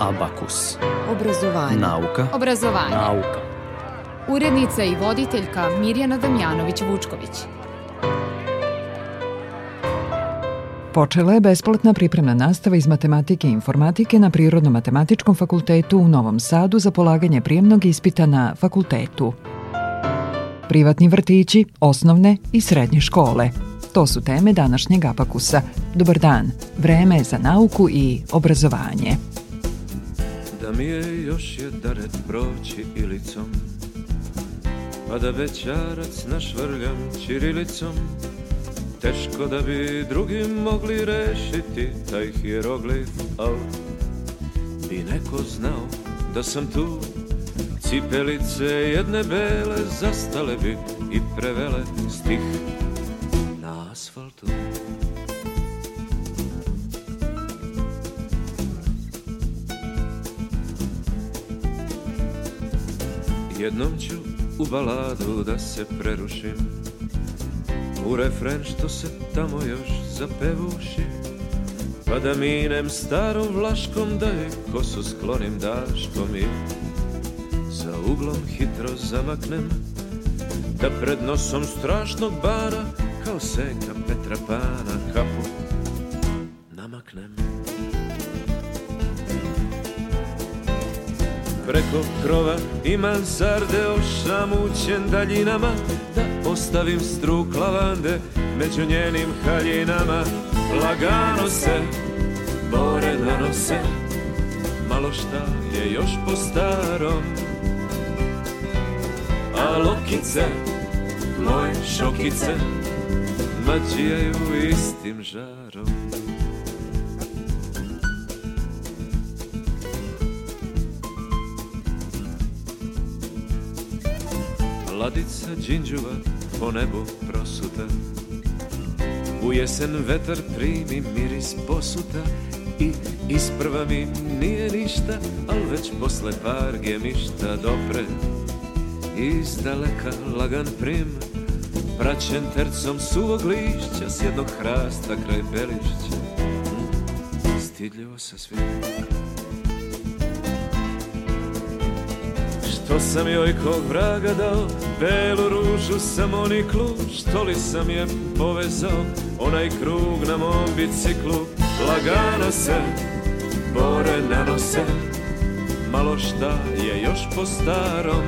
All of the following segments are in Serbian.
Abakus. Obrazovanje. Nauka. Obrazovanje. Nauka. Urednica i voditeljka Mirjana Damjanović-Vučković. Počela je besplatna pripremna nastava iz matematike i informatike na Prirodno-matematičkom fakultetu u Novom Sadu za polaganje prijemnog ispita na fakultetu. Privatni vrtići, osnovne i srednje škole. To su teme današnjeg apakusa. Dobar dan. Vreme je za nauku i obrazovanje. Da mi je još je daret proći ilicom A da bećarac našvrljam čirilicom Teško da bi drugi mogli rešiti taj hieroglif Al bi neko znao da sam tu Cipelice jedne bele zastale bi i prevele stih Jednom ću u baladu da se prerušim U refren što se tamo još zapevuši Pa da minem starom vlaškom da je kosu sklonim daškom i Za uglom hitro zamaknem Da pred nosom strašnog bara Kao seka Petra Pana kapu Namaknem preko krova i mansarde ošamućen daljinama Da ostavim struk lavande među njenim haljinama Lagano se more nanose Malo šta je još po starom A lokice, moje šokice Mađijaju istim žarom Ladica đinđuva po nebu prosuta U jesen vetar primi miris posuta I isprva mi nije ništa Al već posle par gemišta dopre Iz daleka lagan prim Praćen tercom suvog lišća S jednog hrasta kraj belišća hm? Stidljivo sa svim sam joj kog vraga dao Belu ružu samoniklu Što li sam je povezao Onaj krug na mom biciklu Lagano se Bore nanose Malo šta je još po starom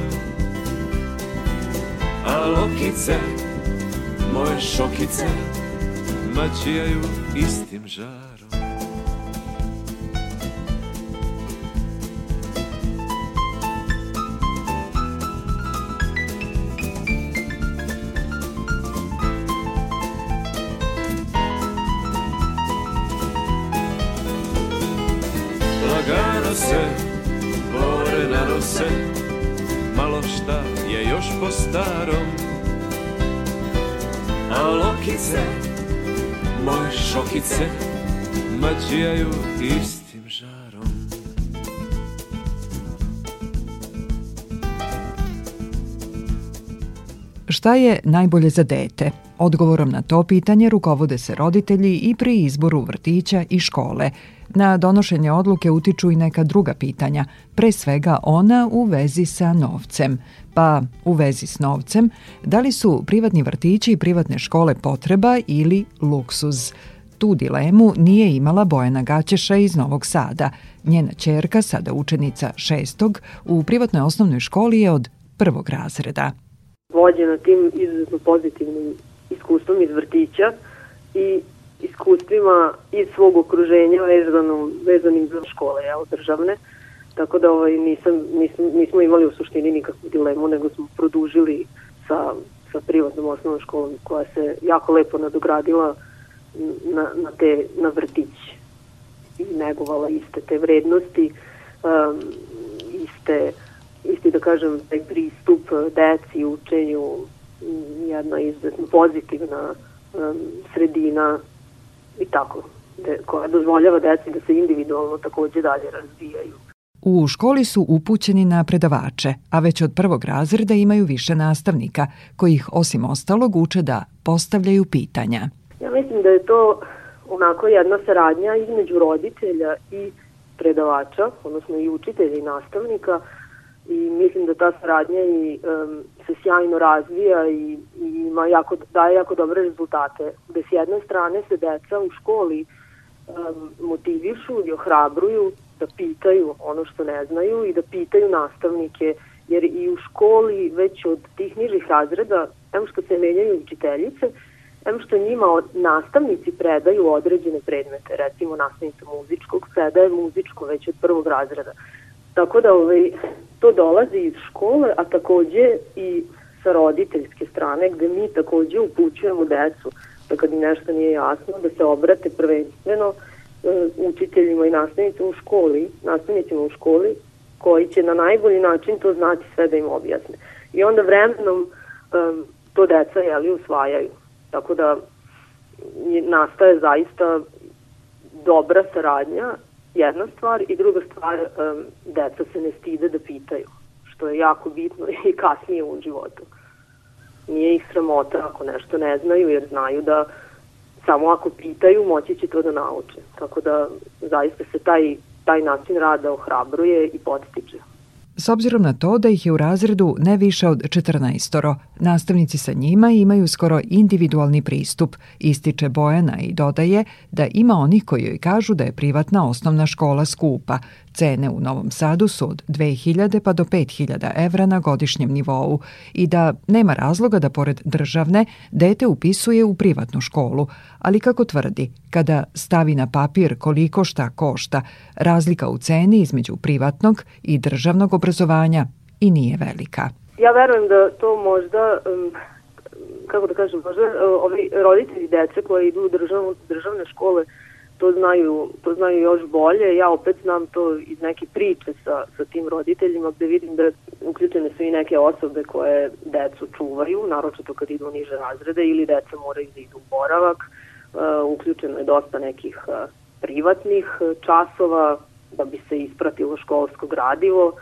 A lokice Moje šokice Mačijaju istim žarom se bore na narose, malo šta je još po starom. A lokice, moje šokice, mađijaju istim žarom. Šta je najbolje za dete? Odgovorom na to pitanje rukovode se roditelji i pri izboru vrtića i škole. Na donošenje odluke utiču i neka druga pitanja, pre svega ona u vezi sa novcem. Pa, u vezi s novcem, da li su privatni vrtići i privatne škole potreba ili luksuz? tu dilemu nije imala Bojana Gaćeša iz Novog Sada. Njena čerka, sada učenica šestog, u privatnoj osnovnoj školi je od prvog razreda. Vođena tim izuzetno pozitivnim iskustvom iz vrtića i iskustvima iz svog okruženja vezano, vezanim za škole jel, državne. Tako da ovaj, nisam, nisam, nismo imali u suštini nikakvu dilemu, nego smo produžili sa, sa privatnom osnovnom školom koja se jako lepo nadogradila na, na, te, na vrtić i negovala iste te vrednosti, um, iste, isti da kažem taj pristup deci, učenju, jedna izuzetno pozitivna um, sredina i tako, de, koja dozvoljava deci da se individualno takođe dalje razvijaju. U školi su upućeni na predavače, a već od prvog razreda imaju više nastavnika, koji ih osim ostalog uče da postavljaju pitanja. Ja mislim da je to onako jedna saradnja između roditelja i predavača, odnosno i učitelja i nastavnika, i mislim da ta saradnja i, um, se sjajno razvija i, i ima jako, daje jako dobre rezultate. Da s jedne strane se deca u školi um, motivišu i ohrabruju da pitaju ono što ne znaju i da pitaju nastavnike, jer i u školi već od tih nižih razreda, em što se menjaju učiteljice, em što njima od, nastavnici predaju određene predmete, recimo nastavnica muzičkog predaje muzičko već od prvog razreda. Tako da ovaj, to dolazi iz škole, a takođe i sa roditeljske strane gde mi takođe upućujemo decu da kad im nešto nije jasno da se obrate prvenstveno e, učiteljima i nastavnicima u školi, nastavnicima u školi koji će na najbolji način to znati sve da im objasne. I onda vremenom um, to deca jeli, usvajaju. Tako da nastaje zaista dobra saradnja jedna stvar i druga stvar um, deca se ne stide da pitaju što je jako bitno i kasnije u životu nije ih sramota ako nešto ne znaju jer znaju da samo ako pitaju moći će to da nauče tako da zaista se taj, taj način rada ohrabruje i podstiče S obzirom na to da ih je u razredu ne više od 14 Nastavnici sa njima imaju skoro individualni pristup, ističe Bojana i dodaje da ima onih koji joj kažu da je privatna osnovna škola skupa. Cene u Novom Sadu su od 2000 pa do 5000 evra na godišnjem nivou i da nema razloga da pored državne dete upisuje u privatnu školu, ali kako tvrdi, kada stavi na papir koliko šta košta, razlika u ceni između privatnog i državnog obrazovanja i nije velika ja verujem da to možda, kako da kažem, možda e, ovi roditelji dece koji idu u državne, državne škole to znaju, to znaju još bolje. Ja opet znam to iz neke priče sa, sa tim roditeljima gde vidim da uključene su i neke osobe koje decu čuvaju, naročito kad idu u niže razrede ili deca moraju da idu u boravak. E, uključeno je dosta nekih e, privatnih časova da bi se ispratilo školsko gradivo. Uh,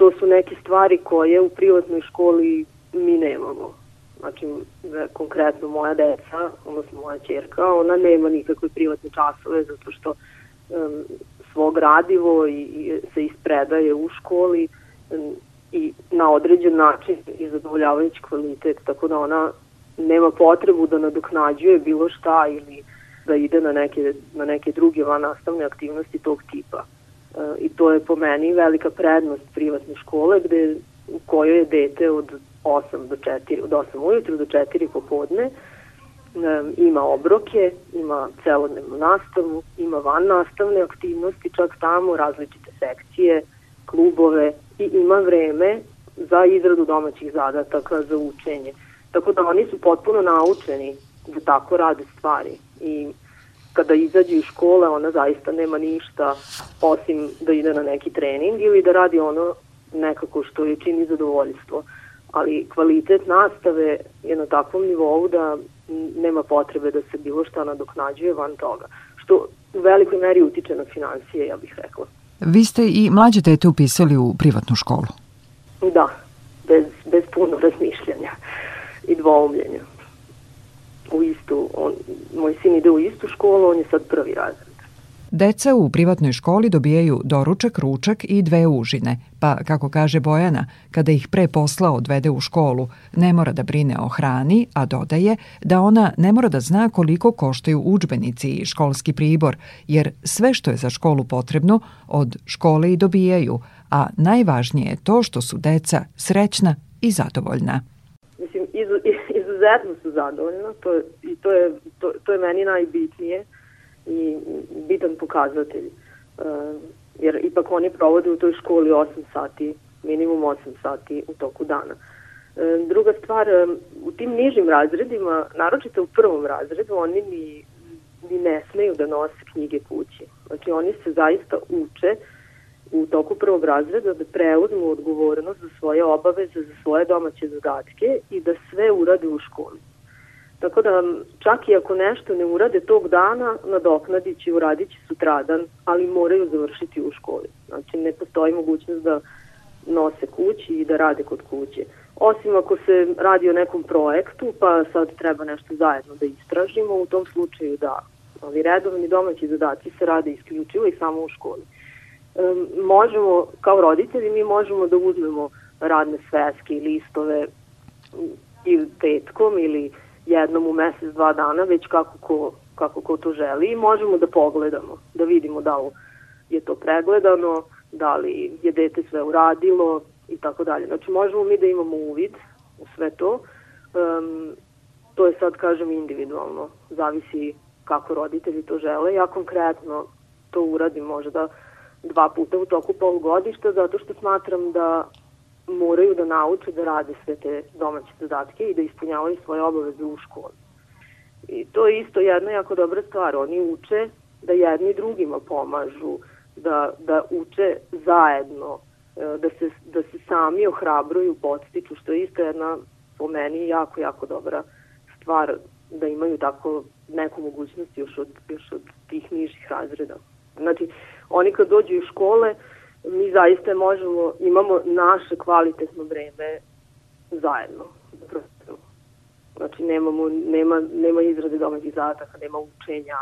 to su neke stvari koje u privatnoj školi mi nemamo. Znači, e, konkretno moja deca, odnosno moja čerka, ona nema nikakve privatne časove zato što um, svo gradivo i, i se ispredaje u školi um, i na određen način i zadovoljavajući kvalitet, tako da ona nema potrebu da nadoknađuje bilo šta ili da ide na neke, na neke druge van nastavne aktivnosti tog tipa i to je po meni velika prednost privatne škole gde, u kojoj je dete od 8 do 4, od 8 ujutru do 4 popodne ima obroke, ima celodnevnu nastavu, ima van nastavne aktivnosti, čak tamo različite sekcije, klubove i ima vreme za izradu domaćih zadataka, za učenje. Tako da oni su potpuno naučeni da tako rade stvari i kada izađe iz škole ona zaista nema ništa osim da ide na neki trening ili da radi ono nekako što je čini zadovoljstvo. Ali kvalitet nastave je na takvom nivou da nema potrebe da se bilo šta nadoknađuje van toga, što u velikoj meri utiče na financije, ja bih rekla. Vi ste i mlađe dete upisali u privatnu školu. Da, bez, bez puno razmišljanja i dvoumljenja u istu, on, moj sin ide u istu školu, on je sad prvi razred. Deca u privatnoj školi dobijaju doručak, ručak i dve užine, pa, kako kaže Bojana, kada ih pre posla odvede u školu, ne mora da brine o hrani, a dodaje da ona ne mora da zna koliko koštaju učbenici i školski pribor, jer sve što je za školu potrebno od škole i dobijaju, a najvažnije je to što su deca srećna i zadovoljna. Mislim, iz izuzetno su zadovoljna to, i to je, to, to je meni najbitnije i bitan pokazatelj. E, jer ipak oni provode u toj školi 8 sati, minimum 8 sati u toku dana. E, druga stvar, e, u tim nižim razredima, naročito u prvom razredu, oni ni, ni ne smeju da nose knjige kući. Znači oni se zaista uče u toku prvog razreda da preuzmu odgovornost za svoje obaveze, za svoje domaće zadatke i da sve urade u školi. Tako da čak i ako nešto ne urade tog dana, nadoknadit i uradit će sutradan, ali moraju završiti u školi. Znači ne postoji mogućnost da nose kući i da rade kod kuće. Osim ako se radi o nekom projektu, pa sad treba nešto zajedno da istražimo, u tom slučaju da. Ali redovni domaći zadaci se rade isključivo i samo u školi možemo, kao roditelji, mi možemo da uzmemo radne sveske i listove ili petkom ili jednom u mesec, dva dana, već kako ko, kako ko to želi i možemo da pogledamo, da vidimo da li je to pregledano, da li je dete sve uradilo i tako dalje. Znači možemo mi da imamo uvid u sve to, um, to je sad kažem individualno, zavisi kako roditelji to žele. Ja konkretno to uradim možda dva puta u toku polugodišta zato što smatram da moraju da nauče da rade sve te domaće zadatke i da ispunjavaju svoje obaveze u školi. I to je isto jedna jako dobra stvar. Oni uče da jedni drugima pomažu, da, da uče zajedno, e, da se, da se sami ohrabruju, podstiču, što je isto jedna po meni jako, jako dobra stvar da imaju tako neku mogućnost još od, još od tih nižih razreda. Znači, oni kad dođu iz škole, mi zaista možemo, imamo naše kvalitetno vreme zajedno. Znači, nemamo, nema, nema izrade domaćih zadataka, nema učenja.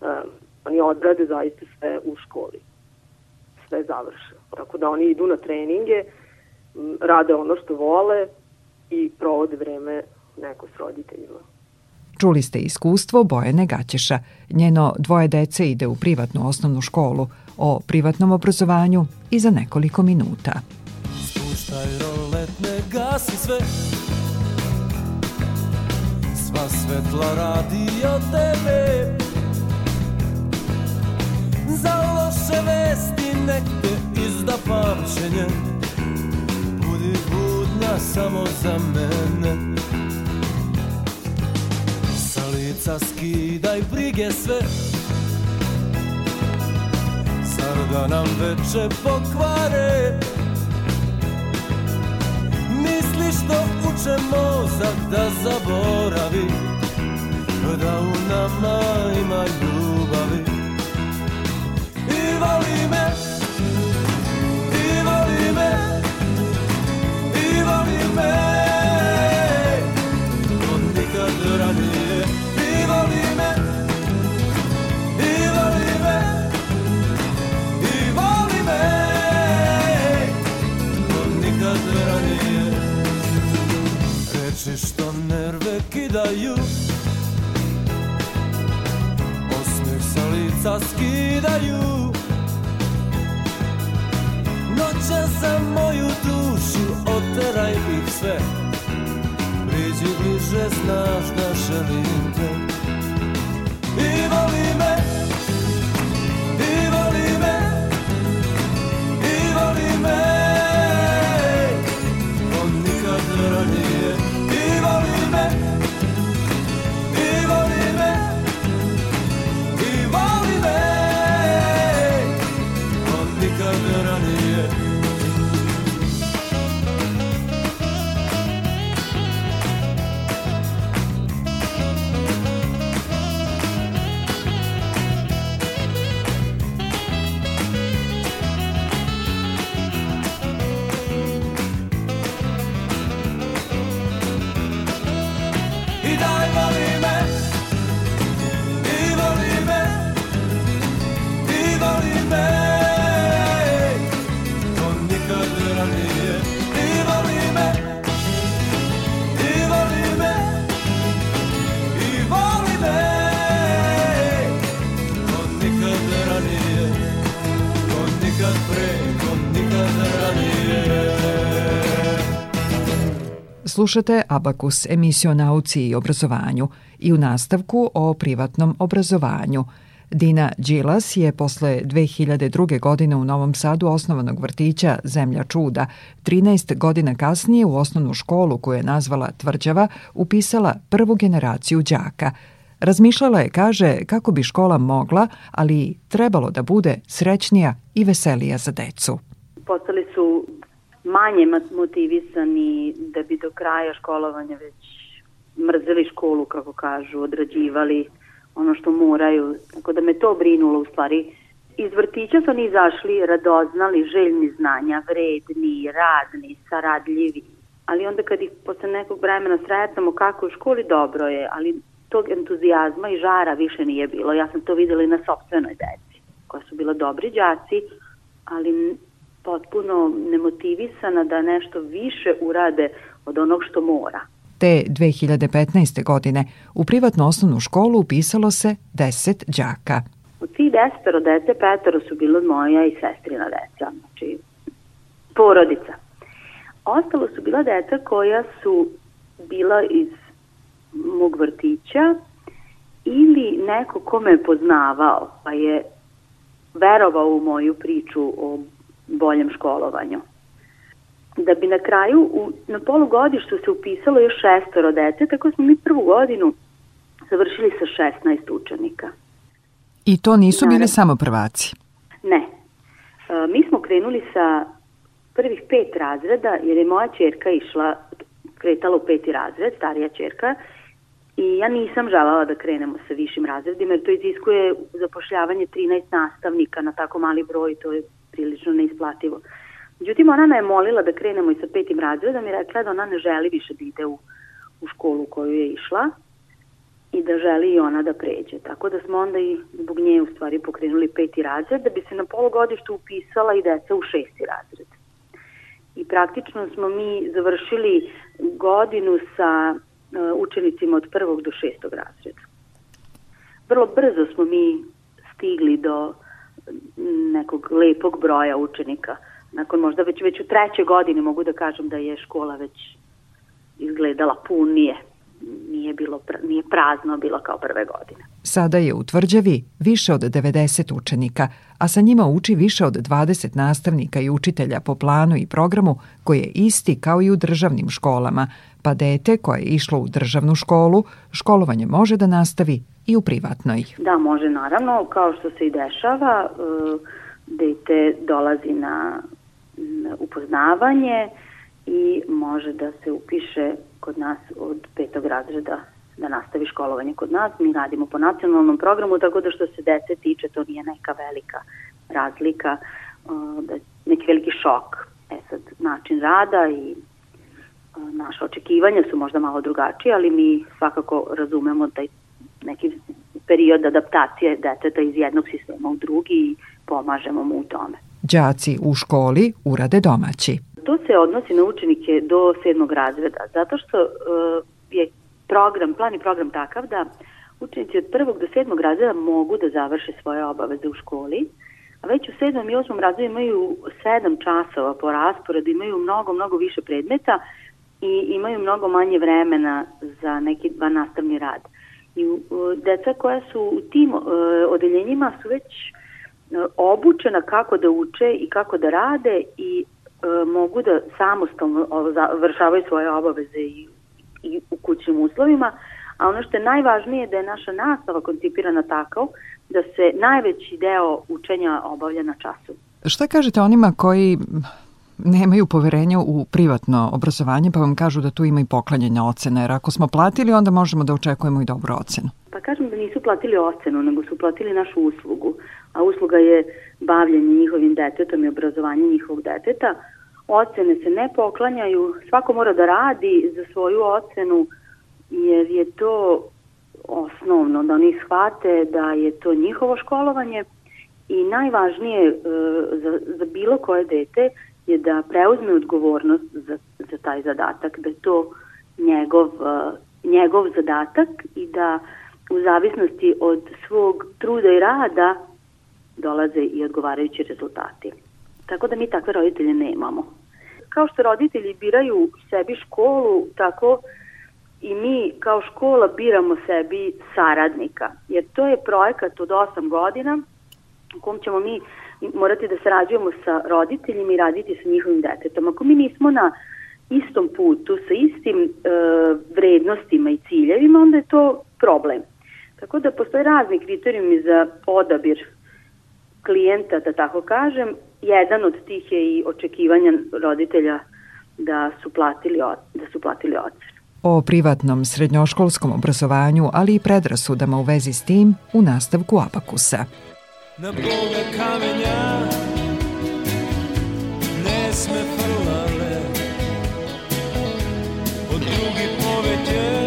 Um, oni odrade zaista sve u školi. Sve završe. Tako da oni idu na treninge, rade ono što vole i provode vreme neko s roditeljima. Čuli ste iskustvo Bojene Gaćeša. Njeno dvoje dece ide u privatnu osnovnu školu. O privatnom obrazovanju i za nekoliko minuta. Spuštaj roletne, gasi sve Sva svetla radi od tebe Za loše vesti nek te izda pamćenje Budi budna samo za mene lica skidaj brige sve Zar da nam veče pokvare Misliš da uče mozak da zaboravi Da u nama ima ljubavi I voli me I voli me I voli me skidaju Osmeh sa lica skidaju Noće za moju dušu oteraj ih sve Priđi bliže, znaš da želim te I volim Slušate Abakus, emisiju o nauci i obrazovanju i u nastavku o privatnom obrazovanju. Dina Đilas je posle 2002. godine u Novom Sadu osnovanog vrtića Zemlja čuda 13 godina kasnije u osnovnu školu koju je nazvala Tvrđava upisala prvu generaciju đaka. Razmišljala je, kaže, kako bi škola mogla, ali trebalo da bude srećnija i veselija za decu. Postali su manje motivisani da bi do kraja školovanja već mrzeli školu, kako kažu, odrađivali ono što moraju. Tako da me to brinulo u stvari. Iz vrtića su oni izašli radoznali, željni znanja, vredni, radni, saradljivi. Ali onda kad ih posle nekog vremena sretamo kako u školi dobro je, ali tog entuzijazma i žara više nije bilo. Ja sam to videla i na sobstvenoj deci, koja su bila dobri đaci, ali potpuno nemotivisana da nešto više urade od onog što mora. Te 2015. godine u privatnu osnovnu školu upisalo se 10 đaka. Od tih desetoro dece, petoro su bilo moja i sestrina deca, znači porodica. Ostalo su bila deca koja su bila iz mog vrtića ili neko ko me poznavao, pa je verovao u moju priču o boljem školovanju. Da bi na kraju u, na polugodištu se upisalo još šestoro dece, tako smo mi prvu godinu završili sa 16 učenika. I to nisu bili samo prvaci? Ne. E, mi smo krenuli sa prvih pet razreda, jer je moja čerka išla, kretala u peti razred, starija čerka, i ja nisam želala da krenemo sa višim razredima, jer to iziskuje zapošljavanje 13 nastavnika na tako mali broj, to je prilično neisplativo. Međutim, ona me je molila da krenemo i sa petim razredom i rekla da ona ne želi više da ide u, u školu u koju je išla i da želi i ona da pređe. Tako da smo onda i zbog nje u stvari pokrenuli peti razred da bi se na polugodištu upisala i deca u šesti razred. I praktično smo mi završili godinu sa eh, učenicima od prvog do šestog razreda. Vrlo brzo smo mi stigli do nekog lepog broja učenika. Nakon možda već, već u trećoj godini mogu da kažem da je škola već izgledala punije. Nije, bilo, nije prazno bilo kao prve godine. Sada je u tvrđavi više od 90 učenika, a sa njima uči više od 20 nastavnika i učitelja po planu i programu koji je isti kao i u državnim školama, pa dete koje je išlo u državnu školu, školovanje može da nastavi i u privatnoj. Da, može naravno, kao što se i dešava, e, dete dolazi na upoznavanje i može da se upiše kod nas od petog razreda da nastavi školovanje kod nas. Mi radimo po nacionalnom programu, tako da što se dece tiče, to nije neka velika razlika, da neki veliki šok. E sad, način rada i naša očekivanja su možda malo drugačije, ali mi svakako razumemo da neki period adaptacije deteta iz jednog sistema u drugi i pomažemo mu u tome. Đaci u školi urade domaći. To se odnosi na učenike do sedmog razreda, zato što program, plan i program takav da učenici od prvog do sedmog razreda mogu da završe svoje obaveze u školi, a već u sedmom i osmom razredu imaju sedam časova po rasporedu, imaju mnogo, mnogo više predmeta i imaju mnogo manje vremena za neki van nastavni rad. I deca koja su u tim e, odeljenjima su već e, obučena kako da uče i kako da rade i e, mogu da samostalno vršavaju svoje obaveze i i u kućnim uslovima, a ono što je najvažnije je da je naša nastava koncipirana tako da se najveći deo učenja obavlja na času. Šta kažete onima koji nemaju poverenja u privatno obrazovanje, pa vam kažu da tu ima i poklanjanja ocena, jer ako smo platili, onda možemo da očekujemo i dobru ocenu. Pa kažem da nisu platili ocenu, nego su platili našu uslugu, a usluga je bavljanje njihovim detetom i obrazovanje njihovog deteta, ocene se ne poklanjaju, svako mora da radi za svoju ocenu jer je to osnovno, da oni shvate da je to njihovo školovanje i najvažnije e, za, za bilo koje dete je da preuzme odgovornost za, za taj zadatak, da je to njegov, e, njegov zadatak i da u zavisnosti od svog truda i rada dolaze i odgovarajući rezultati. Tako da mi takve roditelje nemamo kao što roditelji biraju sebi školu, tako i mi kao škola biramo sebi saradnika, jer to je projekat od 8 godina u kom ćemo mi morati da sarađujemo sa roditeljima i raditi sa njihovim detetom. Ako mi nismo na istom putu, sa istim e, vrednostima i ciljevima, onda je to problem. Tako da postoje razni kriterijumi za odabir klijenta, da tako kažem, jedan od tih je i očekivanja roditelja da su platili, da su platili odsev. O privatnom srednjoškolskom obrazovanju, ali i predrasudama u vezi s tim u nastavku Abakusa. Na boga kamenja ne sme frlale od drugi poveće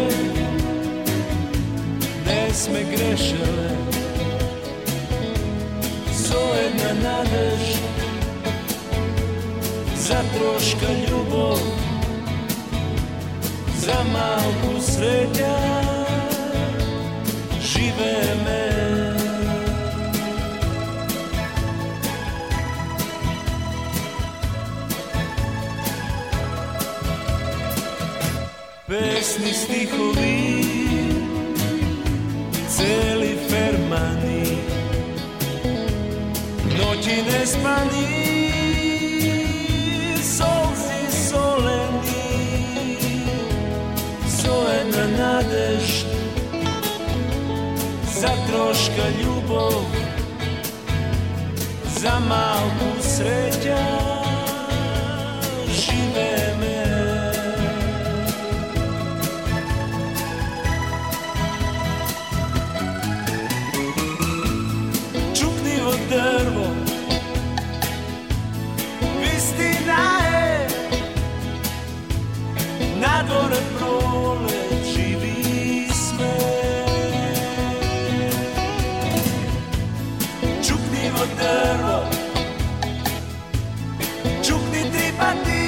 ne sme grešale Zojedna nadež za troška ljubov, za malku sreća žive me. Pesni stihovi, celi fermani, noći ne spani, za troška ljubov za malku sreća žive me čuknivo drvo istina je na dvoru drvo Čukni tri pa ti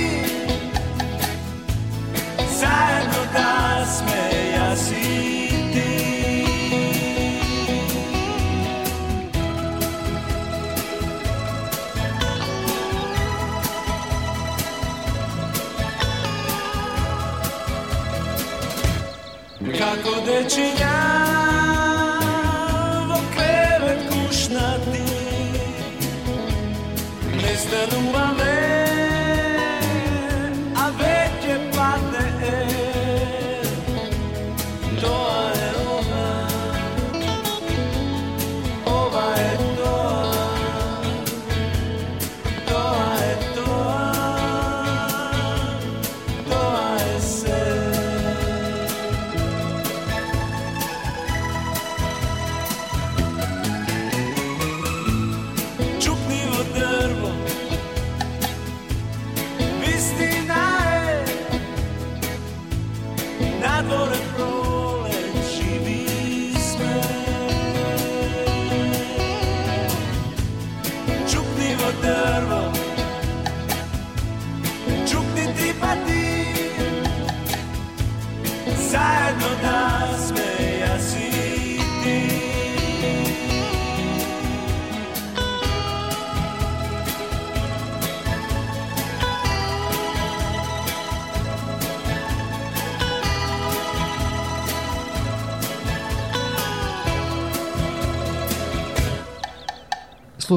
Zajedno da sme ja si ti Kako dečinja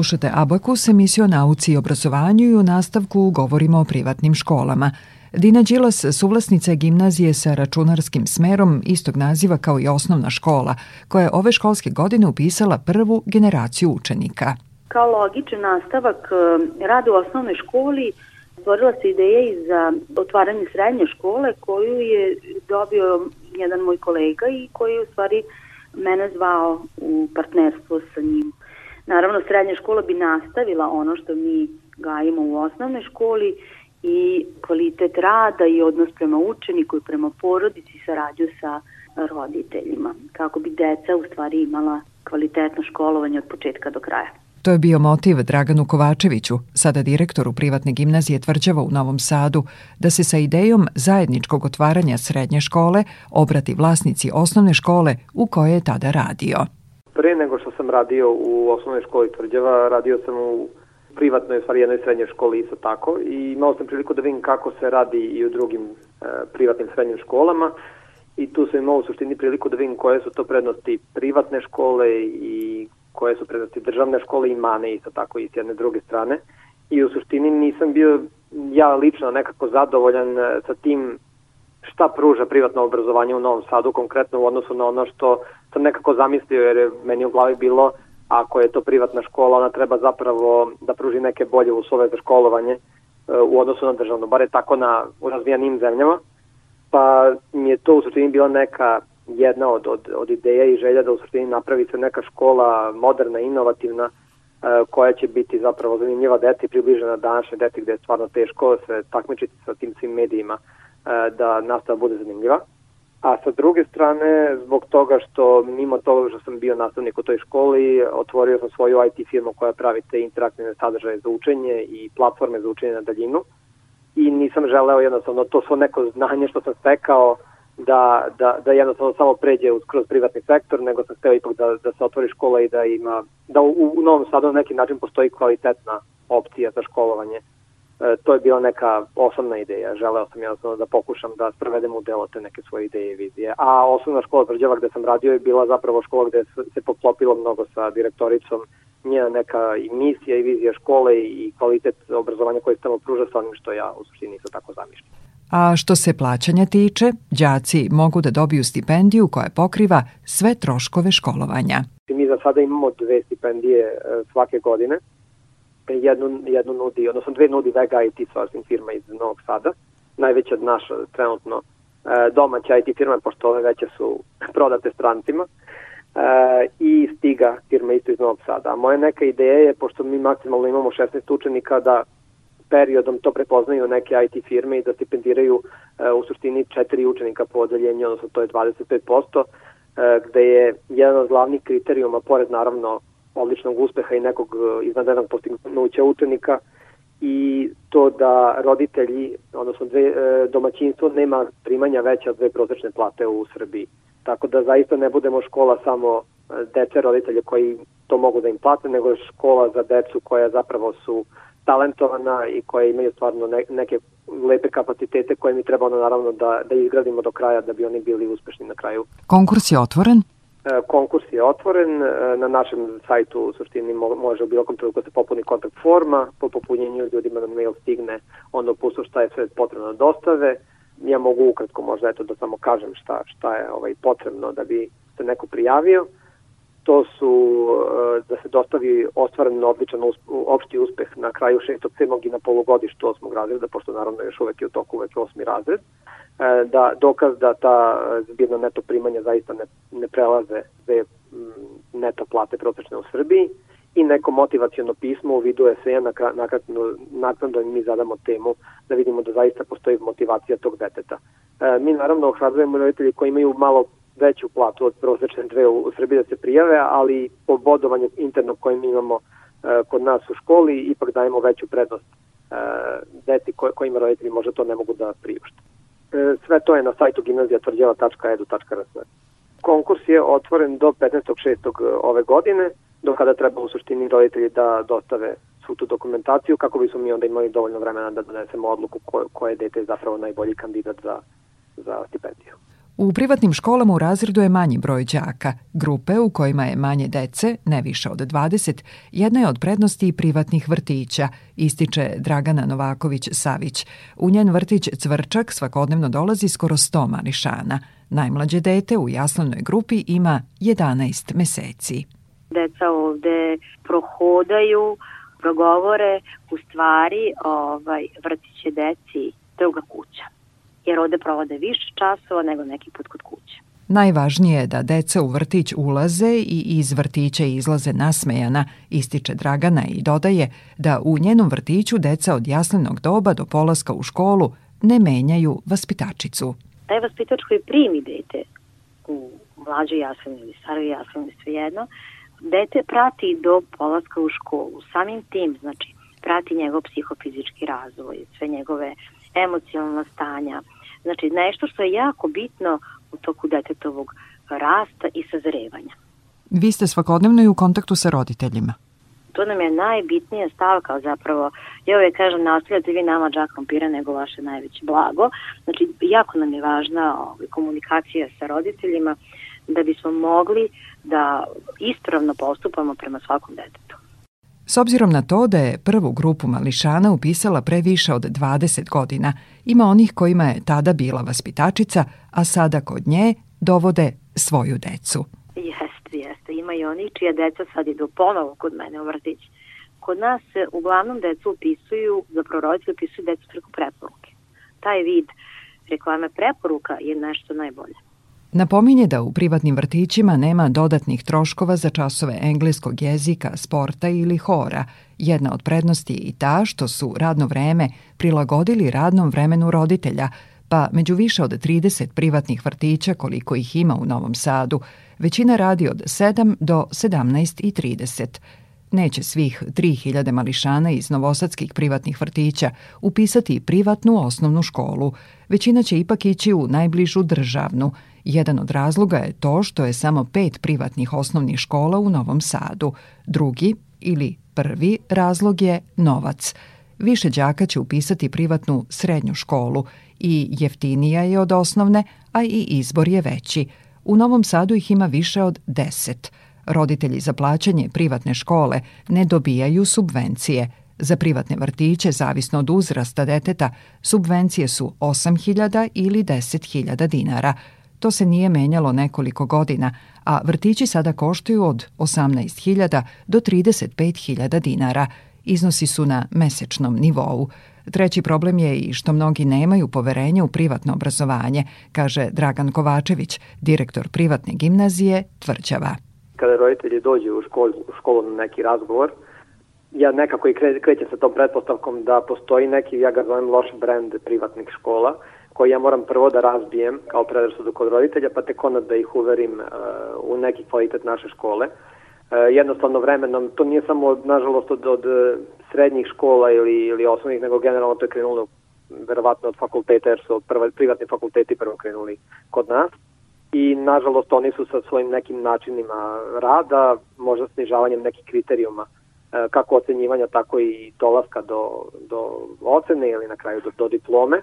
Slušate Abakus, emisiju o nauci i obrazovanju i u nastavku govorimo o privatnim školama. Dina Đilas, suvlasnica gimnazije sa računarskim smerom istog naziva kao i osnovna škola, koja je ove školske godine upisala prvu generaciju učenika. Kao logičan nastavak e, rada u osnovnoj školi stvorila se ideja i za otvaranje srednje škole koju je dobio jedan moj kolega i koji je u stvari mene zvao u partnerstvo sa njim. Naravno, srednja škola bi nastavila ono što mi gajimo u osnovnoj školi i kvalitet rada i odnos prema učeniku i prema porodici saradnju sa roditeljima, kako bi deca u stvari imala kvalitetno školovanje od početka do kraja. To je bio motiv Draganu Kovačeviću, sada direktoru privatne gimnazije Tvrđava u Novom Sadu, da se sa idejom zajedničkog otvaranja srednje škole obrati vlasnici osnovne škole u kojoj je tada radio. Pre nego što sam radio u osnovnoj školi Tvrđava, radio sam u privatnoj, u stvari jednoj srednjoj školi isto tako i imao sam priliku da vidim kako se radi i u drugim e, privatnim srednjim školama i tu sam imao u suštini priliku da vidim koje su to prednosti privatne škole i koje su prednosti državne škole i mane isto tako i s jedne druge strane i u suštini nisam bio ja lično nekako zadovoljan e, sa tim šta pruža privatno obrazovanje u Novom Sadu, konkretno u odnosu na ono što sam nekako zamislio, jer je meni u glavi bilo ako je to privatna škola, ona treba zapravo da pruži neke bolje uslove za školovanje e, u odnosu na državno, bare tako na razvijanim zemljama. Pa mi je to u suštini bila neka jedna od, od, od ideja i želja da u suštini napravi se neka škola moderna, inovativna, e, koja će biti zapravo zanimljiva deti, približena današnje deti gde je stvarno teško se takmičiti sa tim svim medijima E, da nastava bude zanimljiva. A sa druge strane, zbog toga što mimo toga što sam bio nastavnik u toj školi, otvorio sam svoju IT firmu koja pravi te interaktivne sadržaje za učenje i platforme za učenje na daljinu. I nisam želeo jednostavno to svo neko znanje što sam stekao da, da, da jednostavno samo pređe uz, kroz privatni sektor, nego sam hteo ipak da, da se otvori škola i da ima, da u, u Novom Sadu na neki način postoji kvalitetna opcija za školovanje E, to je bila neka osnovna ideja. Želeo sam jednostavno da pokušam da sprovedem u delo te neke svoje ideje i vizije. A osnovna škola Tvrđava gde sam radio je bila zapravo škola gde se poklopilo mnogo sa direktoricom njena neka i misija i vizija škole i kvalitet obrazovanja koje se tamo pruža sa onim što ja u suštini isto tako zamišljam. A što se plaćanja tiče, đaci mogu da dobiju stipendiju koja pokriva sve troškove školovanja. Mi za sada imamo dve stipendije e, svake godine Dakle, jednu, jednu nudi, odnosno dve nudi Vega IT sourcing firma iz Novog Sada, najveća od naša trenutno e, domaća IT firma, pošto ove veće su prodate strancima, e, i stiga firma isto iz Novog Sada. A moja neka ideja je, pošto mi maksimalno imamo 16 učenika, da periodom to prepoznaju neke IT firme i da stipendiraju e, u suštini četiri učenika po odeljenju, odnosno to je 25%, e, gde je jedan od glavnih kriterijuma, pored naravno odličnog uspeha i nekog e, iznadrenog postignuća učenika i to da roditelji, odnosno dve, e, domaćinstvo nema primanja veća od dve prosečne plate u Srbiji. Tako da zaista ne budemo škola samo e, dece roditelje koji to mogu da im plate, nego je škola za decu koja zapravo su talentovana i koja imaju stvarno neke lepe kapacitete koje mi trebamo naravno da, da izgradimo do kraja da bi oni bili uspešni na kraju. Konkurs je otvoren? E, konkurs je otvoren, e, na našem sajtu u suštini može u bilo kom trenutku da se popuni kontakt forma, po popunjenju ljudima na mail stigne ono pusto šta je sve potrebno da dostave. Ja mogu ukratko možda eto da samo kažem šta, šta je ovaj, potrebno da bi se neko prijavio. To su e, da se dostavi ostvaren odličan opšti uspeh na kraju šestog, 7. i na polugodištu osmog razreda, pošto naravno još uvek je u toku uvek 8. razred. Uh, E, da dokaz da ta e, zbirna neto primanja zaista ne, ne prelaze dve mm, neto plate prosečne u Srbiji i neko motivacijono pismo u vidu eseja na, na, naknadno mi zadamo temu da vidimo da zaista postoji motivacija tog deteta. E, mi naravno ohrabrujemo roditelji koji imaju malo veću platu od prosečne dve u, u Srbiji da se prijave, ali po bodovanju interno koje mi imamo e, kod nas u školi ipak dajemo veću prednost e, deci ko, kojima roditelji možda to ne mogu da priušte. E, sve to je na sajtu gimnazijatvrđava.edu.rs. Konkurs je otvoren do 15.6. E, ove godine, do kada treba u suštini roditelji da dostave svu tu dokumentaciju kako bismo mi onda imali dovoljno vremena da donesemo odluku ko, koje dete je zapravo najbolji kandidat za, za stipendiju. U privatnim školama u razredu je manji broj đaka. Grupe u kojima je manje dece, ne više od 20, jedna je od prednosti privatnih vrtića, ističe Dragana Novaković-Savić. U njen vrtić Cvrčak svakodnevno dolazi skoro 100 mališana. Najmlađe dete u jaslanoj grupi ima 11 meseci. Deca ovde prohodaju, progovore, u stvari ovaj, vrtiće deci druga kuća jer ovde provode više časova nego neki put kod kuće. Najvažnije je da deca u vrtić ulaze i iz vrtića izlaze nasmejana, ističe Dragana i dodaje da u njenom vrtiću deca od jaslenog doba do polaska u školu ne menjaju vaspitačicu. Taj vaspitač koji primi dete u mlađoj jasleni ili staroj jasleni, svejedno, dete prati do polaska u školu. Samim tim, znači, prati njegov psihofizički razvoj, sve njegove emocionalna stanja, Znači, nešto što je jako bitno u toku detetovog rasta i sazrevanja. Vi ste svakodnevno i u kontaktu sa roditeljima. To nam je najbitnija stavka zapravo. Ja uvijek kažem, ne ostavljate vi nama džak krompira nego vaše najveće blago. Znači, jako nam je važna ovaj, komunikacija sa roditeljima da bismo mogli da ispravno postupamo prema svakom detetu. S obzirom na to da je prvu grupu mališana upisala pre više od 20 godina, ima onih kojima je tada bila vaspitačica, a sada kod nje dovode svoju decu. Jeste, jeste. Ima i oni čija deca sad idu ponovo kod mene u vrtić. Kod nas se uglavnom decu upisuju, zapravo roditelji upisuju decu preko preporuke. Taj vid reklame preporuka je nešto najbolje. Napominje da u privatnim vrtićima nema dodatnih troškova za časove engleskog jezika, sporta ili hora. Jedna od prednosti je i ta što su radno vreme prilagodili radnom vremenu roditelja, pa među više od 30 privatnih vrtića koliko ih ima u Novom Sadu, većina radi od 7 do 17.30 neće svih 3000 mališana iz novosadskih privatnih vrtića upisati privatnu osnovnu školu. Većina će ipak ići u najbližu državnu. Jedan od razloga je to što je samo pet privatnih osnovnih škola u Novom Sadu. Drugi ili prvi razlog je novac. Više đaka će upisati privatnu srednju školu i jeftinija je od osnovne, a i izbor je veći. U Novom Sadu ih ima više od 10. Roditelji za plaćanje privatne škole ne dobijaju subvencije. Za privatne vrtiće, zavisno od uzrasta deteta, subvencije su 8.000 ili 10.000 dinara. To se nije menjalo nekoliko godina, a vrtići sada koštaju od 18.000 do 35.000 dinara. Iznosi su na mesečnom nivou. Treći problem je i što mnogi nemaju poverenja u privatno obrazovanje, kaže Dragan Kovačević, direktor privatne gimnazije Tvrđava kada roditelji dođu u školu, u školu na neki razgovor, ja nekako i krećem sa tom pretpostavkom da postoji neki, ja ga zovem loš brand privatnih škola, koji ja moram prvo da razbijem kao predrasudu kod roditelja, pa tek onda da ih uverim uh, u neki kvalitet naše škole. Uh, jednostavno vremenom, to nije samo nažalost od, od srednjih škola ili, ili osnovnih, nego generalno to je krenulo verovatno od fakulteta, jer su prva, privatni fakulteti prvo krenuli kod nas i nažalost oni su sa svojim nekim načinima rada, možda snižavanjem nekih kriterijuma e, kako ocenjivanja, tako i dolaska do, do ocene ili na kraju do, do diplome, e,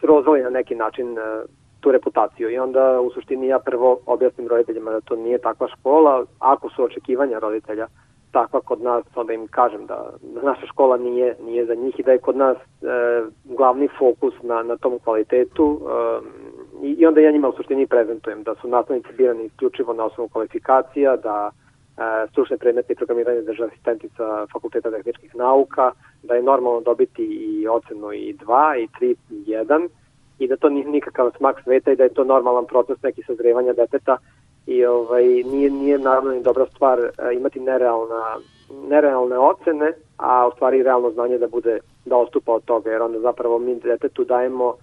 srozali na neki način e, tu reputaciju. I onda u suštini ja prvo objasnim roditeljima da to nije takva škola, ako su očekivanja roditelja takva kod nas, onda im kažem da, da naša škola nije, nije za njih i da je kod nas e, glavni fokus na, na tom kvalitetu, e, i, i onda ja njima u suštini prezentujem da su nastavnici birani isključivo na osnovu kvalifikacija, da e, stručne predmete i programiranje drža asistentica Fakulteta tehničkih nauka, da je normalno dobiti i ocenu i 2, i 3, i 1, i da to nije nikakav smak sveta i da je to normalan proces neki sazrevanja deteta i ovaj, nije, nije naravno ni dobra stvar e, imati nerealna, nerealne ocene, a u stvari realno znanje da bude da ostupa od toga, jer onda zapravo mi detetu dajemo uh,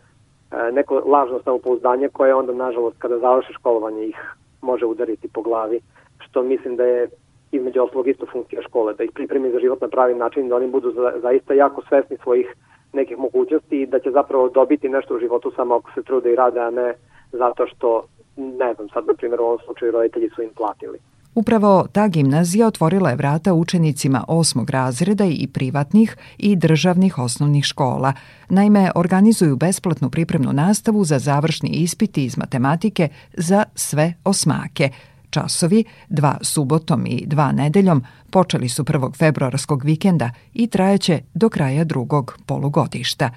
E, neko lažno samopouzdanje koje onda nažalost kada završe školovanje ih može udariti po glavi što mislim da je između oslog isto funkcija škole da ih pripremi za život na pravi način da oni budu za, zaista jako svesni svojih nekih mogućnosti i da će zapravo dobiti nešto u životu samo ako se trude i rade a ne zato što ne znam sad na primjer u ovom slučaju roditelji su im platili Upravo ta gimnazija otvorila je vrata učenicima osmog razreda i privatnih i državnih osnovnih škola. Naime, organizuju besplatnu pripremnu nastavu za završni ispiti iz matematike za sve osmake – časovi, dva subotom i dva nedeljom, počeli su 1. februarskog vikenda i trajeće do kraja drugog polugodišta.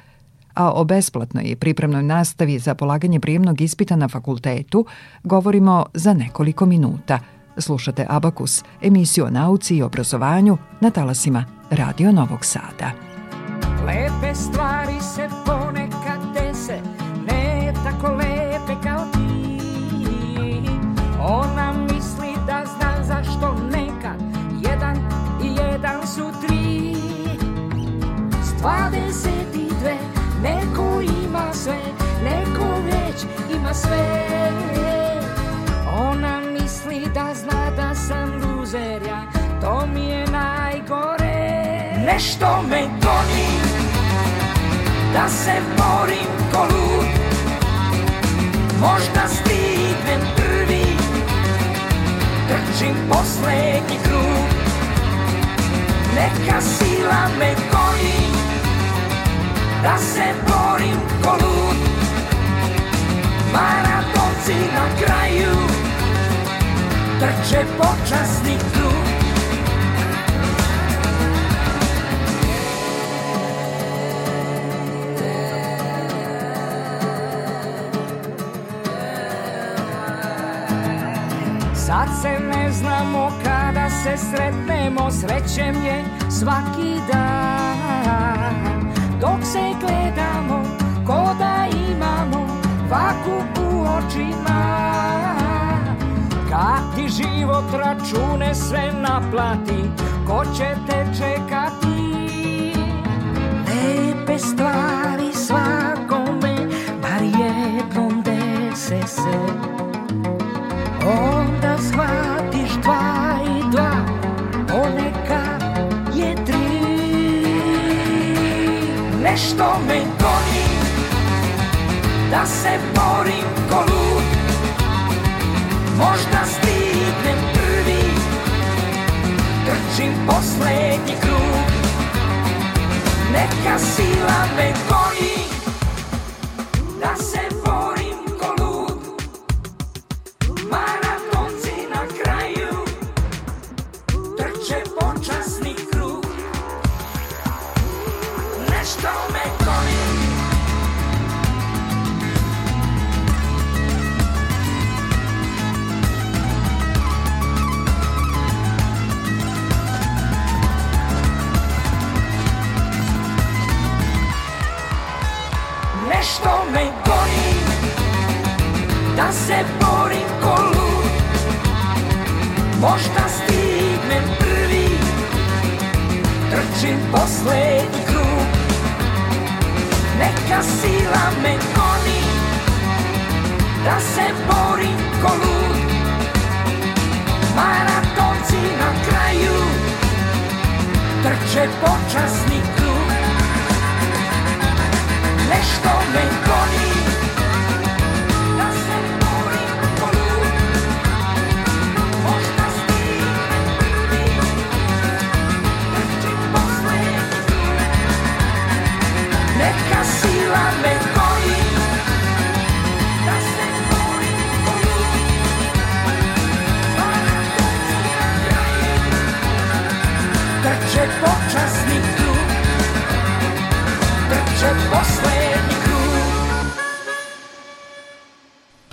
A o besplatnoj i pripremnoj nastavi za polaganje prijemnog ispita na fakultetu govorimo za nekoliko minuta – Slušate Abakus, emisiju o nauci i obrazovanju na talasima Radio Novog Sada. Lepe stvari se ponekad dese, ne tako lepe kao ti. Ona misli da zna zašto nekad, jedan i jedan su tri. S dvadeset i dve, neko ima sve, neko već ima sve. nešto me goni Da se borim ko lud Možda stignem prvi Trčim poslednji krug Neka sila me goni Da se borim ko lud Maratonci na kraju Trče počasni krug Sad se ne znamo kada se sretnemo Srećem je svaki dan Dok se gledamo ko da imamo Vaku u očima Kad ti život račune sve naplati Ko će te čekati Lepe stvari svakome Bar jednom dese se Onda shvatiš dva i dva, ponekad je tri. Nešto me goni, da se borim ko lud. Možda stignem prvi, trčim poslednji krug. Neka sila me goni,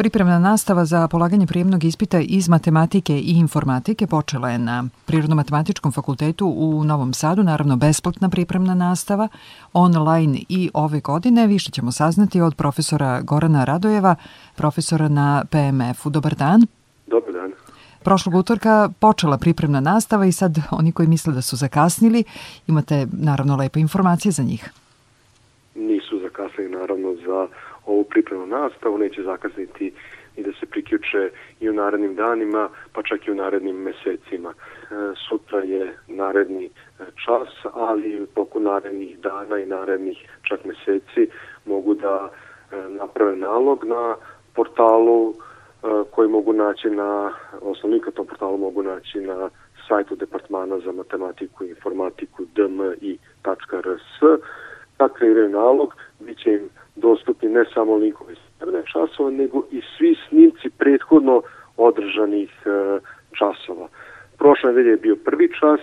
Pripremna nastava za polaganje prijemnog ispita iz matematike i informatike počela je na Prirodno-matematičkom fakultetu u Novom Sadu, naravno besplatna pripremna nastava, online i ove godine. Više ćemo saznati od profesora Gorana Radojeva, profesora na PMF-u. Dobar dan. Dobar dan. Prošlog utorka počela pripremna nastava i sad oni koji misle da su zakasnili, imate naravno lepe informacije za njih. Nisu zakasnili naravno za ovu pripremnu nastavu, neće zakasniti i da se priključe i u narednim danima, pa čak i u narednim mesecima. E, sutra je naredni e, čas, ali u toku narednih dana i narednih čak meseci mogu da e, naprave nalog na portalu koji mogu naći na, odnosno na tom portalu mogu naći na sajtu Departmana za matematiku i informatiku dmi.rs da kreiraju nalog, bit će im dostupni ne samo linkovi spremne časova, nego i svi snimci prethodno održanih e, časova. Prošle nedelje je bio prvi čas,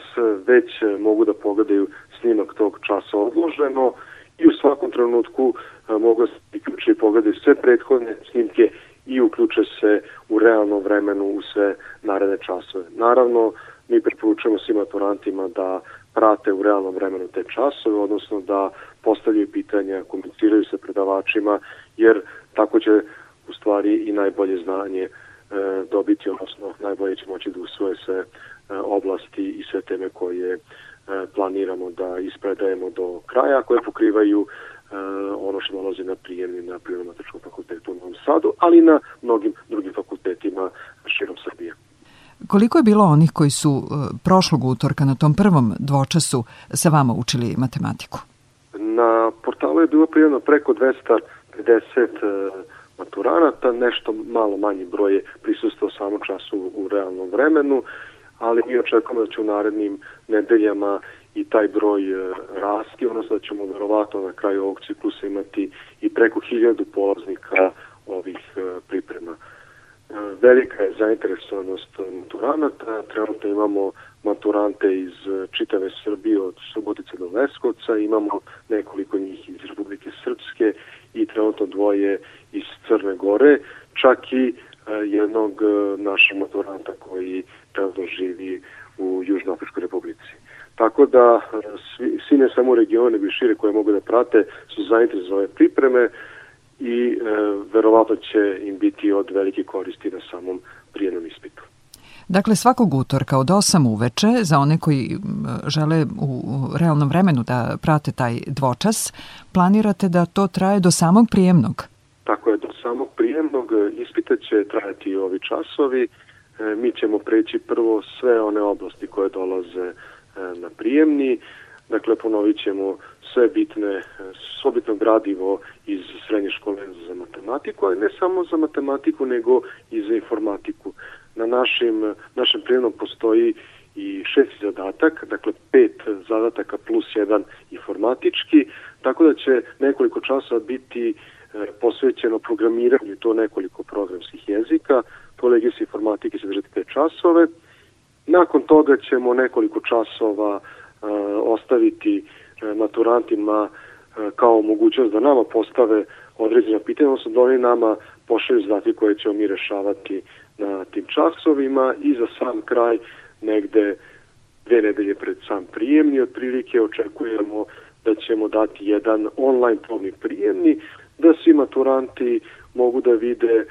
već mogu da pogledaju snimak tog časa odloženo i u svakom trenutku e, mogu da se priključe i pogledaju sve prethodne snimke i uključe se u realnom vremenu u sve naredne časove. Naravno, mi preporučujemo svim maturantima da prate u realnom vremenu te časove, odnosno da postavljaju pitanja, komuniciraju sa predavačima, jer tako će u stvari i najbolje znanje e, dobiti, odnosno najbolje će moći da usvoje sve e, oblasti i sve teme koje e, planiramo da ispredajemo do kraja, koje pokrivaju e, ono što nalazi na prijemni na Prirodno-matričkom fakultetu u Novom Sadu, ali i na mnogim drugim fakultetima širom Srbije. Koliko je bilo onih koji su e, prošlog utorka na tom prvom dvočasu sa vama učili matematiku? Na portalu je bilo prijavno preko 250 e, maturanata, nešto malo manji broj je prisustao samo času u realnom vremenu, ali mi očekujemo da će u narednim nedeljama i taj broj e, rasti, odnosno da ćemo verovatno na kraju ovog ciklusa imati i preko hiljadu polaznika ovih priprema. Velika je zainteresovanost maturanata. Trenutno imamo maturante iz e, čitave Srbije od Subotice do Leskovca, imamo nekoliko njih iz Republike Srpske i trenutno dvoje iz Crne Gore, čak i e, jednog e, našeg maturanta koji trenutno živi u Južnoafričkoj republici. Tako da svi, svi ne samo regione, bi šire koje mogu da prate, su zainteresovane pripreme, i e, verovatno će im biti od velike koristi na samom prijemnom ispitu. Dakle, svakog utorka od 8 uveče, za one koji žele u realnom vremenu da prate taj dvočas, planirate da to traje do samog prijemnog? Tako je, do samog prijemnog e, ispita će trajati ovi časovi. E, mi ćemo preći prvo sve one oblasti koje dolaze na prijemni. Dakle, ponovit ćemo sve bitne, svo bitno gradivo iz srednje škole za matematiku, ali ne samo za matematiku, nego i za informatiku. Na našim, našem prijemnom postoji i šesti zadatak, dakle pet zadataka plus jedan informatički, tako da će nekoliko časova biti e, posvećeno programiranju to nekoliko programskih jezika, to legis informatike će držati 5 časove. Nakon toga ćemo nekoliko časova e, ostaviti E, maturantima e, kao mogućnost da nama postave određena pitanja, odnosno da oni nama pošalju zadatke koje ćemo mi rešavati na tim časovima i za sam kraj negde dve nedelje pred sam prijemni otprilike očekujemo da ćemo dati jedan online probni prijemni da svi maturanti mogu da vide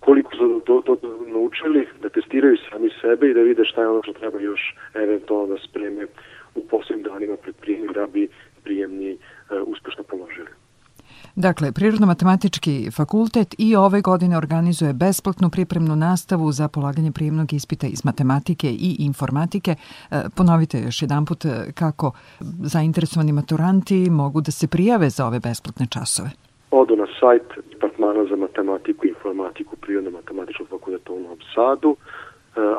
koliko su to, to, to naučili, da testiraju sami sebe i da vide šta je ono što treba još eventualno da spreme u poslednjim danima pred prijem da bi prijemni e, uspešno položili. Dakle, Prirodno-matematički fakultet i ove godine organizuje besplatnu pripremnu nastavu za polaganje prijemnog ispita iz matematike i informatike. E, ponovite još jedan put e, kako zainteresovani maturanti mogu da se prijave za ove besplatne časove. Odu na sajt Departmana za matematiku i informatiku Prirodno-matematičkog fakulteta u Novom Sadu.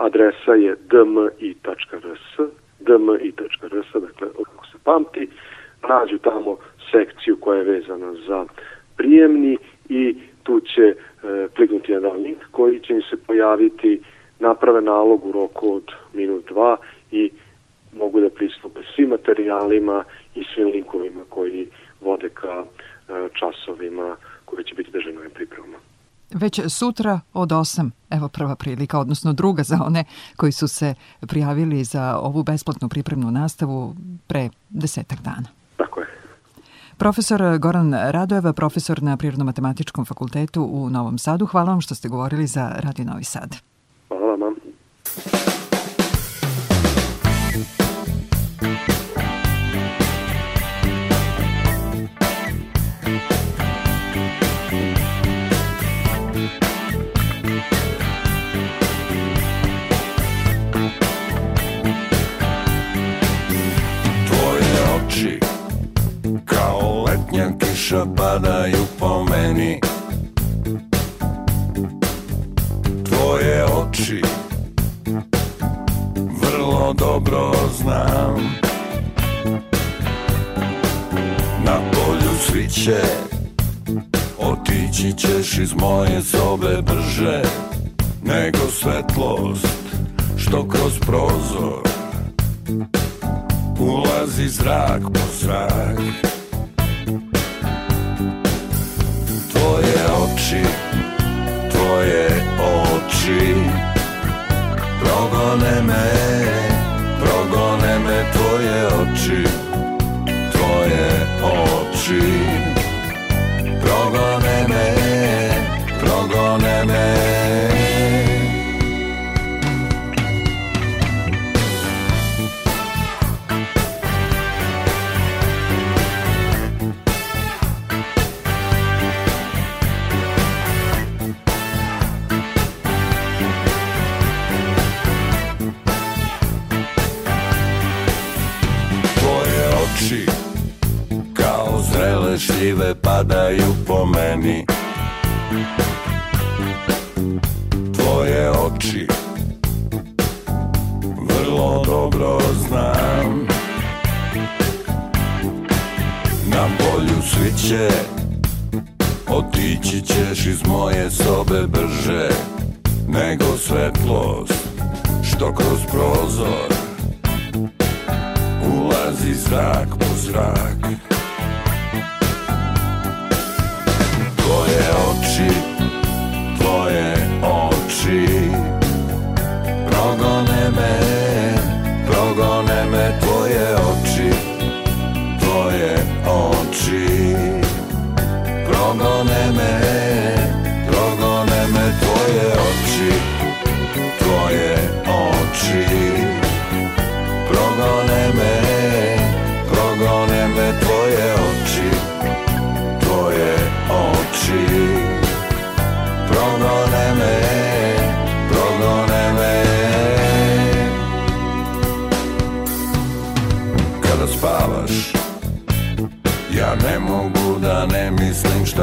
Adresa je dmi.rs dmi.rs, dakle kako se pamti, nađu tamo sekciju koja je vezana za prijemni i tu će e, kliknuti jedan link koji će im se pojaviti naprave nalog u roku od minut dva i mogu da pristupe svim materijalima i svim linkovima koji vode ka e, časovima koji će biti državnim pripremama. Već sutra od 8, evo prva prilika, odnosno druga za one koji su se prijavili za ovu besplatnu pripremnu nastavu pre desetak dana. Tako je. Profesor Goran Radojeva, profesor na Prirodno-matematičkom fakultetu u Novom Sadu, hvala vam što ste govorili za Radio Novi Sad. Kao letnja kiša padaju po meni Tvoje oči Vrlo dobro znam Na polju sviće Otići ćeš iz moje sobe brže Nego svetlost što kroz prozor Ulazi zrak po zrak aleme igraju po meni Tvoje oči Vrlo dobro znam Na polju svi će Otići ćeš iz moje sobe brže Nego svetlost Što kroz prozor Ulazi zrak po zrak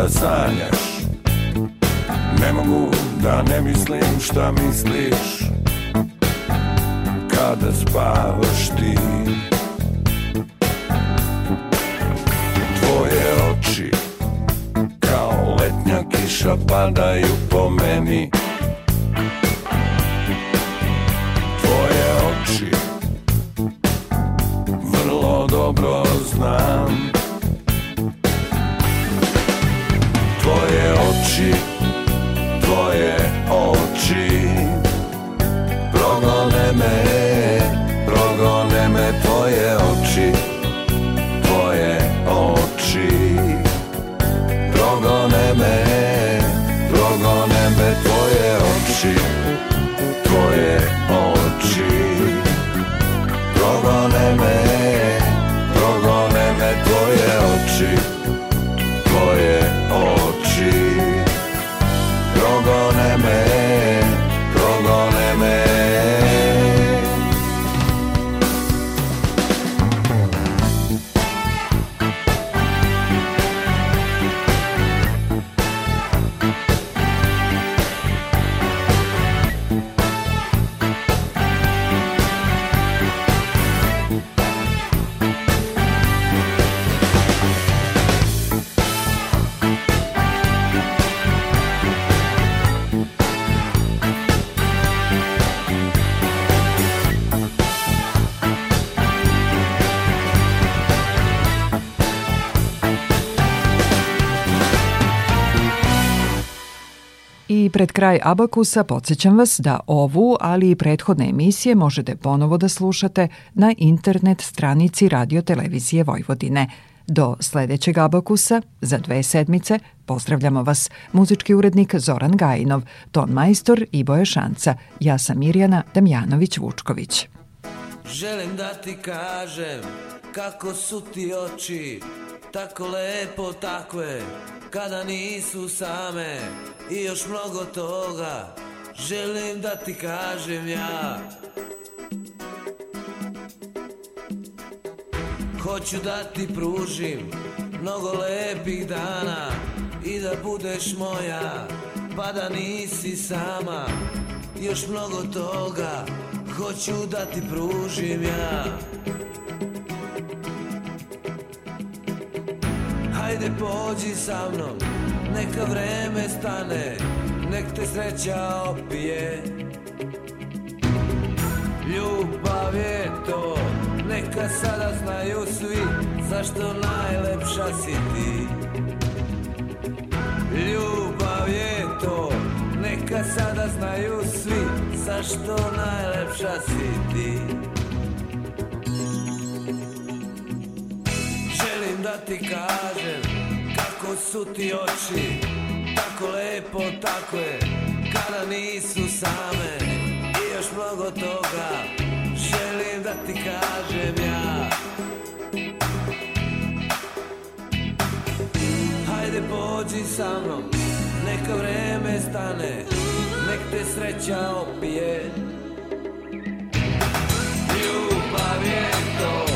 da sanjaš Ne mogu da ne mislim šta misliš Kada spavaš ti Tvoje oči kao letnja kiša padaju po meni Tvoje oči vrlo dobro znam kraj Abakusa podsjećam vas da ovu, ali i prethodne emisije možete ponovo da slušate na internet stranici Radio Televizije Vojvodine. Do sledećeg Abakusa, za dve sedmice, pozdravljamo vas, muzički urednik Zoran Gajinov, ton majstor Iboje Šanca, ja sam Mirjana Damjanović-Vučković. Želim da ti kažem kako su ti oči, tako lepo takve, kada nisu same i još mnogo toga želim da ti kažem ja Hoću da ti pružim mnogo lepih dana i da budeš moja pa da nisi sama još mnogo toga hoću da ti pružim ja ajde pođi sa mnom Neka vreme stane, nek te sreća opije Ljubav je to, neka sada znaju svi Zašto najlepša si ti Ljubav je to, neka sada znaju svi Zašto najlepša si ti Želim da ti kažem su ti oči Tako lepo, tako je Kada nisu same I još mnogo toga Želim da ti kažem ja Hajde pođi sa mnom Neka vreme stane Nek te sreća opije Ljubav je to